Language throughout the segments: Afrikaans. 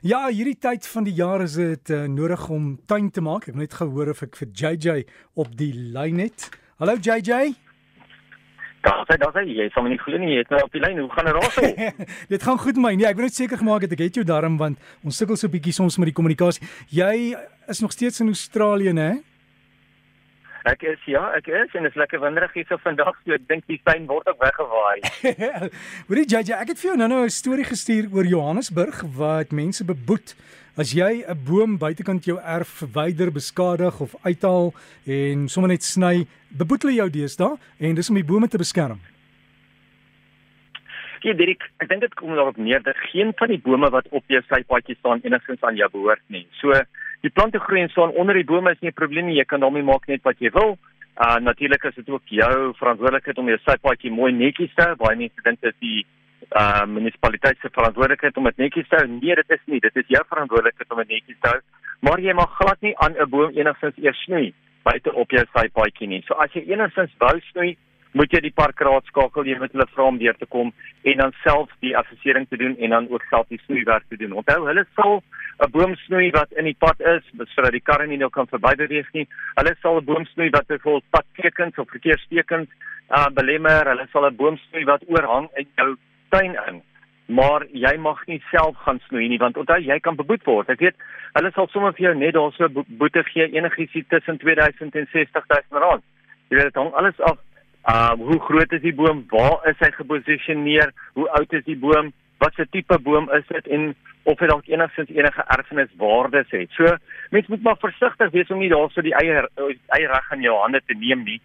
Ja, hierdie tyd van die jaar is dit uh, nodig om tuin te maak. Ek het net gehoor of ek vir JJ op die lyn het. Hallo JJ. Daar sê daar sê jy sê my nie glo nie, jy het nou op die lyn. Hoe gaan dit raak? dit gaan goed met my. Nee, ek wil net seker gemaak het ek het jou darm want ons sukkel so bietjie soms met die kommunikasie. Jy is nog steeds in Australië, né? Ek is ja, ek is en dit is lekker winderig hier so vandag. So ek dink die tuin word ook weggewaai. Hoorie JJ, ek het vir jou nou-nou 'n storie gestuur oor Johannesburg wat mense beboet as jy 'n boom buitekant jou erf verwyder, beskadig of uithaal en sommer net sny, beboet hulle jou deesdae en dis om die bome te beskerm. Ja, Dirk, ek dink dit kom daarop neer dat geen van die bome wat op jou sypaadjie staan enigstens aan jou behoort nie. So die plante groei en staan onder die bome is nie 'n probleem nie. Jy kan daarmee maak net wat jy wil. Uh natuurlik is dit ook jou verantwoordelikheid om jou sypaadjie mooi netjies te hou. Baie mense dink dit is die uh munisipaliteit se verantwoordelikheid om dit netjies te hou. Nee, dit is nie. Dit is jou verantwoordelikheid om dit netjies te hou. Maar jy mag glad nie aan 'n boom enigstens eers snoei buite op jou sypaadjie nie. So as jy enigstens wou snoei, moet jy die parkraad skakel, jy moet hulle vra om deur te kom en dan self die assessering te doen en dan ook self die snoeiwerk te doen. Onthou, hulle sal 'n boom snoei wat in die pad is, sodat die karre nie nou kan verbybeweeg nie. Hulle sal 'n boom snoei wat byvoorbeeld padtekens of verkeerstekens uh belemmer. Hulle sal 'n boom snoei wat oorhang in jou tuin in. Maar jy mag nie self gaan snoei nie want onthou jy kan beboet word. Ek weet hulle sal sommer vir jou net daarso boete gee enigiets tussen 2000 en 60000 rand. Jy weet dit hang alles af Uh hoe groot is die boom? Waar is hy geposisioneer? Hoe oud is die boom? Wat se tipe boom is dit en of hy dalk enigstens enige erfeniswaardes het. So mens moet maar versigtig wees om nie daarso die eie eie reg in jou hande te neem nie,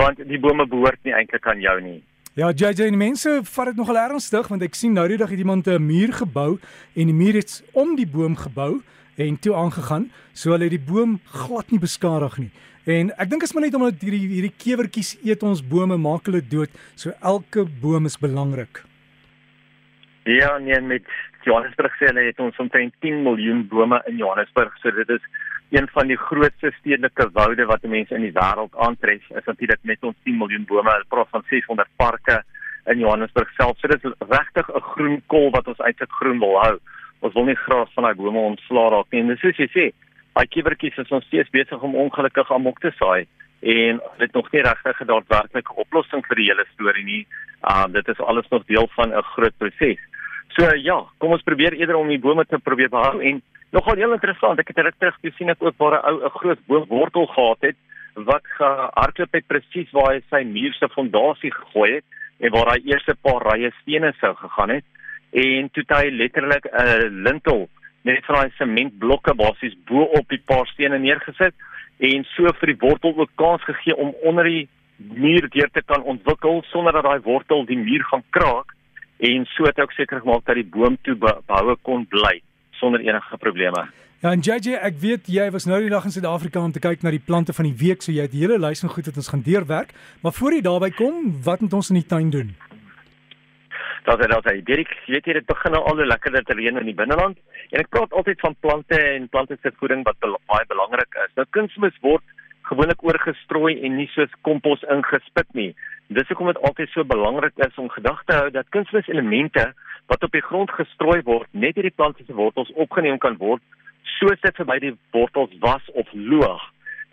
want die bome behoort nie eintlik aan jou nie. Ja, JJ, die mense vat dit nogal ernstig want ek sien nou die dag het iemand 'n muur gebou en die muur het om die boom gebou en toe aangegaan, so hulle het die boom glad nie beskadig nie. En ek dink as maar net omdat hierdie hierdie kewertjies eet ons bome, maak hulle dood, so elke boom is belangrik. Ja, nee, met Johannesburg sê hulle het ons omtrent 10 miljoen bome in Johannesburg, so dit is een van die grootste stedelike woude wat mense in die wêreld aantref. Is natuurlik met ons 10 miljoen bome, hulle praat van 600 parke in Johannesburg self. So dit is regtig 'n groen kol wat ons eintlik groen wil hou ons wil nie graag van daai bome ontsla raak nie. En dis soos jy sê, daai kiewertjies is ons steeds besig om ongelukkig amok te saai en dit nog nie regtig 'n daadwerklike oplossing vir die hele storie nie. Uh dit is alles nog deel van 'n groot proses. So ja, kom ons probeer eerder om die bome te probeer behou en nogal heel interessant, ek het reg terug gesien ek ook waar 'n ou 'n groot boomwortel gehad het wat gehardloop het presies waar hy sy muur se fondasie gegooi het en waar hy eerste paar rye stene sou gegaan het en toe het hy letterlik 'n lintel net van daai sementblokke basies bo op die paar stene neergesit en so vir die wortel ook kans gegee om onder die muur deur te kan ontwikkel sonder dat daai wortel die muur gaan kraak en so het ook seker gemaak dat die boom toe behoue kon bly sonder enige probleme. Ja, en JJ, ek weet jy was nou die dag in Suid-Afrika om te kyk na die plante van die week, so jy het die hele lys van goed wat ons gaan deurwerk. Maar voor jy daarby kom, wat moet ons in die tuin doen? dat dit altyd Dirk, jy weet jy dit begin nou al hoe lekkerder te reën in die binneland en ek praat altyd van plante en plante se voeding wat baie belangrik is. Nou kunsmis word gewoonlik oorgestrooi en nie soos kompos ingespit nie. Dis hoekom dit altyd so belangrik is om gedagte hou dat kunsmis elemente wat op die grond gestrooi word, net hierdie plante se wortels opgeneem kan word soos dit verby die wortels was of loog.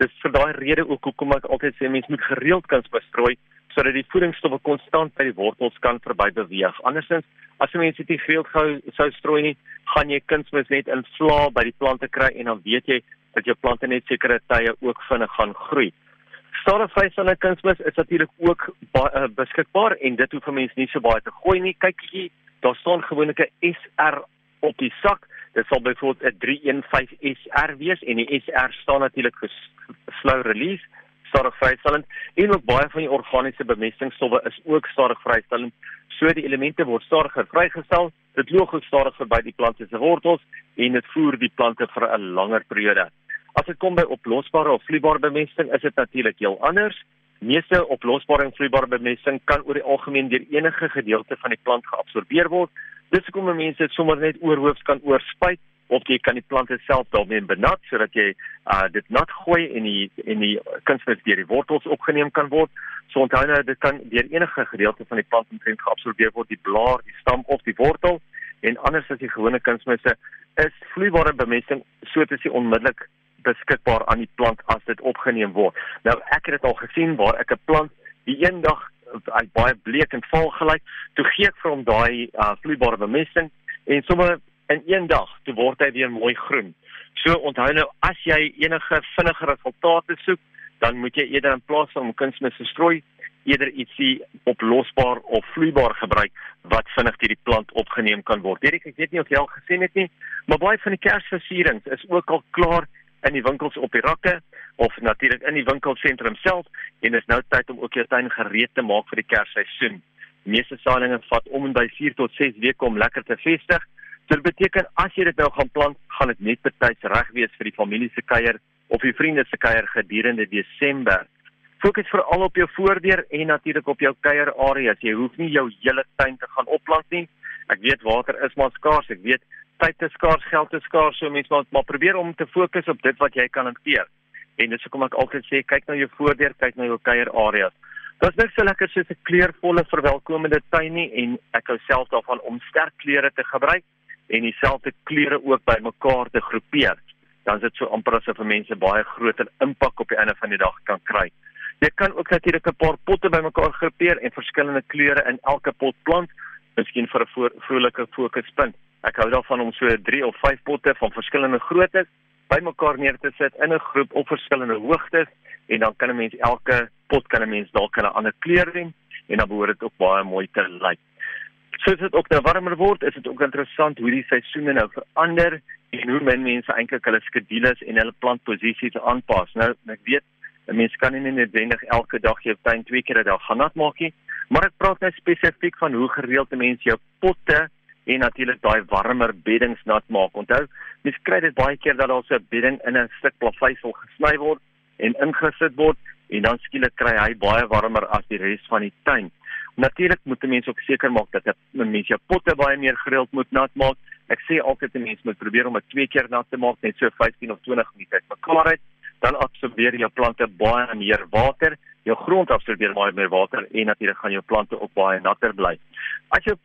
Dis vir daai rede ook hoekom ek altyd sê mense moet gereeld kunsmis strooi sodat die voedingsstowwe konstant by die wortels kan verby beweeg. Andersins, as jy mense dit gereeld gou sou strooi nie, gaan jy kunsmis net in vla by die plante kry en dan weet jy dat jou plante net sekere tye ook vinnig gaan groei. Stadigvrystellende kunsmis is natuurlik ook uh, beskikbaar en dit hoef vir mense nie so baie te gooi nie. Kyk hier, daar staan gewoonlik 'n SR op die sak. Dit sal byvoorbeeld 'n 315 SR wees en die SR staan natuurlik vir slow release stadig vrystellend en ook baie van die organiese bemestingsstowwe is ook stadig vrystellend. So die elemente word stadiger vrygestel. Dit loop ook stadig verby die plante se wortels en dit voer die plante vir 'n langer periode. As dit kom by oplosbare of vloeibare bemesting, is dit natuurlik heel anders. Meeste oplosbare en vloeibare bemesting kan oor die algemeen deur enige gedeelte van die plant geabsorbeer word. Dis hoekom mense dit sommer net oorhoofs kan oorspuit of jy kan die plante self daarmee benat sodat jy uh, dit nat gooi en die en die kunsmis deur die wortels opgeneem kan word. So onthou nou dit kan deur enige gedeelte van die plant omtrent geabsorbeer word, die blaar, die stam of die wortel en anders as die gewone kunsmisse is vloeibare bemesting soos dit onmiddellik beskikbaar aan die plant as dit opgeneem word. Nou ek het dit al gesien waar ek 'n plant die eendag hy baie bleek en vaal gelyk, toe gee ek vir hom daai uh, vloeibare bemesting en sommer in een dag toe word hy weer mooi groen. So onthou nou as jy enige vinnige resultate soek, dan moet jy eerder in plaas van kunsmis te strooi, eerder ietsie oplosbaar of vloeibaar gebruik wat vinnig deur die plant opgeneem kan word. Hierdie ek weet nie of jy al gesien het nie, maar baie van die kersversierings is ook al klaar in die winkels op die rakke of natuurlik in die winkelsentrum self en is nou tyd om ook jou tuin gereed te maak vir die kersseisoen. Meeste saailinge vat om en by 4 tot 6 weke om lekker te vestig. Dit beteken as jy dit nou gaan plant, gaan dit net betyds reg wees vir die familie se kuier of die vriende se kuier gedurende Desember. Fokus veral op jou voordeur en natuurlik op jou kuierareas. Jy hoef nie jou hele tuin te gaan opplant nie. Ek weet water is maar skaars. Ek weet tyd is skaars, geld is skaars, so mense moet maar probeer om te fokus op dit wat jy kan hanteer. En dis hoekom ek altyd sê kyk na jou voordeur, kyk na jou kuierareas. Dit is net so lekker soos 'n kleurvolle verwelkomende tuin nie en ek hou self daarvan om sterk kleure te gebruik en dieselfde kleure ook bymekaar te groepeer. Dan is dit so amper asof mense baie groter impak op die einde van die dag kan kry. Jy kan ook natuurlik 'n paar potte bymekaar groepeer en verskillende kleure in elke pot plant, miskien vir 'n vroulike fokuspunt. Ek hou daarvan om so 3 of 5 potte van verskillende groottes bymekaar neer te sit in 'n groep op verskillende hoogtes en dan kan 'n mens elke pot kan 'n mens dalk 'n ander kleur hê en dan behoort dit ook baie mooi te lyk. Soos dit ook nou warmer word, is dit ook interessant hoe die seisoene nou verander en hoe men mense eintlik hulle skedules en hulle plantposisies aanpas. Nou ek weet 'n mens kan nie noodwendig elke dag jou tuin twee keer 'n dag gaan nat maak nie, maar ek praat nou spesifiek van hoe gereeld 'n mens jou potte en natuurlik daai warmer beddings nat maak. Onthou, mens kry dit baie keer dat daar so 'n bedding in 'n stuk plaveisel gesny word en ingesit word en dan skielik kry hy baie warmer as die res van die tuin. Natuurlik moet 'n mens ook seker maak dat 'n mens jou potte baie meer gereeld moet nat maak. Ek sê altyd 'n mens moet probeer om dit twee keer nat te maak net so 15 of 20 minute uitmekaar uit. Dan absorbeer jou plante baie meer water. Jou grond absorbeer baie meer water en natuurlik gaan jou plante ook baie natter bly. As jou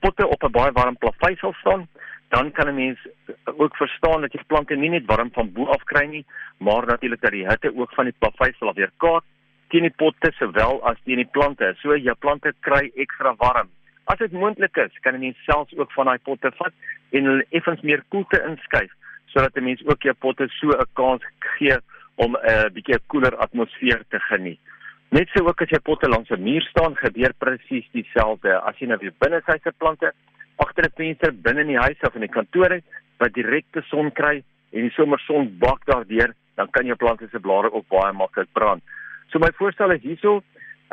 potte op 'n baie warm plaveisel staan, dan kan 'n mens ook verstaan dat jy plante nie net warm van bo af kry nie, maar natuurlik dat die hitte ook van die plaveisel af weer kaat teen die potte sowel as teen die plante. So jou plante kry ekstra warm. As dit moontlik is, kan 'n mens selfs ook van daai potte vat en hulle effens meer koelte inskuif sodat 'n mens ook jou potte so 'n kans gee om 'n uh, bietjie 'n koeler atmosfeer te geniet. Net so ook as jy potte langs 'n muur staan, gebeur presies dieselfde. As jy nou weer binne sy se plante agter 'n venster binne in die huis of in die kantoor wat direkte son kry en die somerson bak daardeur, dan kan jou plante se blare ook baie maklik brand. So my voorstel is hierso,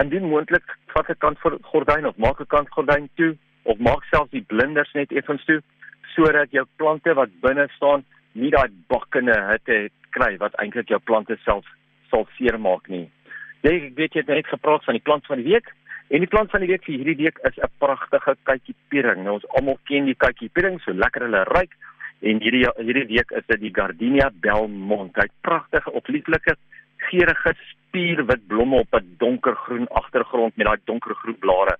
indien moontlik, vat 'n kant vir gordyn of maak 'n kant gordyn toe of maak selfs die blinders net effens toe sodat jou plante wat binne staan nie daai bakkende hitte kry wat eintlik jou plante self sal seermaak nie. Jy weet jy het net gepraat van die plant van die week en die plant van die week vir hierdie week is 'n pragtige kykie piering. Nou ons almal ken die kykie piering, so lekker hulle ryk en hierdie hierdie week is dit die Gardenia Belmont. Hy't pragtige of lieflike geurende spierwit blomme op 'n donkergroen agtergrond met daai donkergroen blare.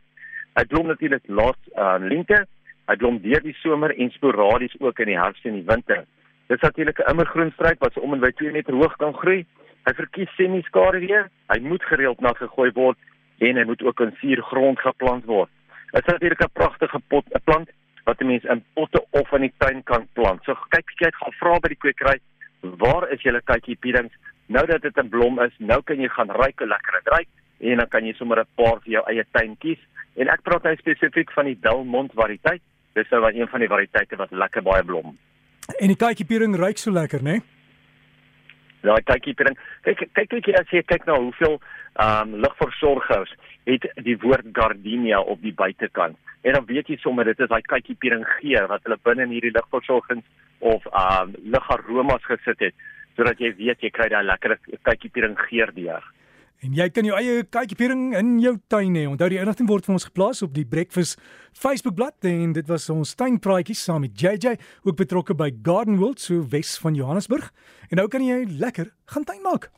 Hy blom natuurlik laat uh, lente, hy blom deur die somer en sporadies ook in die herfs en die winter. Dit is natuurlik 'n immergroen struik wat so om en by 2 meter hoog kan groei. Hy verkies semi-skare weer. Hy moet gereeld nat gegooi word en hy moet ook in suurgrond geplant word. Dit is natuurlik 'n pragtige pot, 'n plant wat 'n mens in potte of in die tuin kan plant. So kyk kyk uit gaan vra by die kwekery, waar is julle kykie pierings? Nou dat dit in blom is, nou kan jy gaan ryk en lekker ryk en dan kan jy sommer 'n paar vir jou eie tuin kies. En ek praat nou spesifiek van die Delmont variëteit. Dis nou een van die variëteite wat lekker baie blom. En die kykie piering ryk so lekker, né? Nee? daai kykiepering. Kyk kyk kyk as jy kyk na hoeveel ehm um, ligversorgers het die woord gardenia op die buitekant. En dan weet jy sommer dit is daai kykiepering geur wat hulle binne in hierdie ligversorgings of ehm um, ligaromas gesit het sodat jy weet jy kry daai lekker kykiepering geur deur. En jy kan jou eie kykiepering in jou tuin hê. Onthou die inligting word vir ons geplaas op die Breakfast Facebook bladsy en dit was ons tuinpraatjies saam met JJ, ook betrokke by Garden World so Wes van Johannesburg. En nou kan jy lekker gaan tuin maak.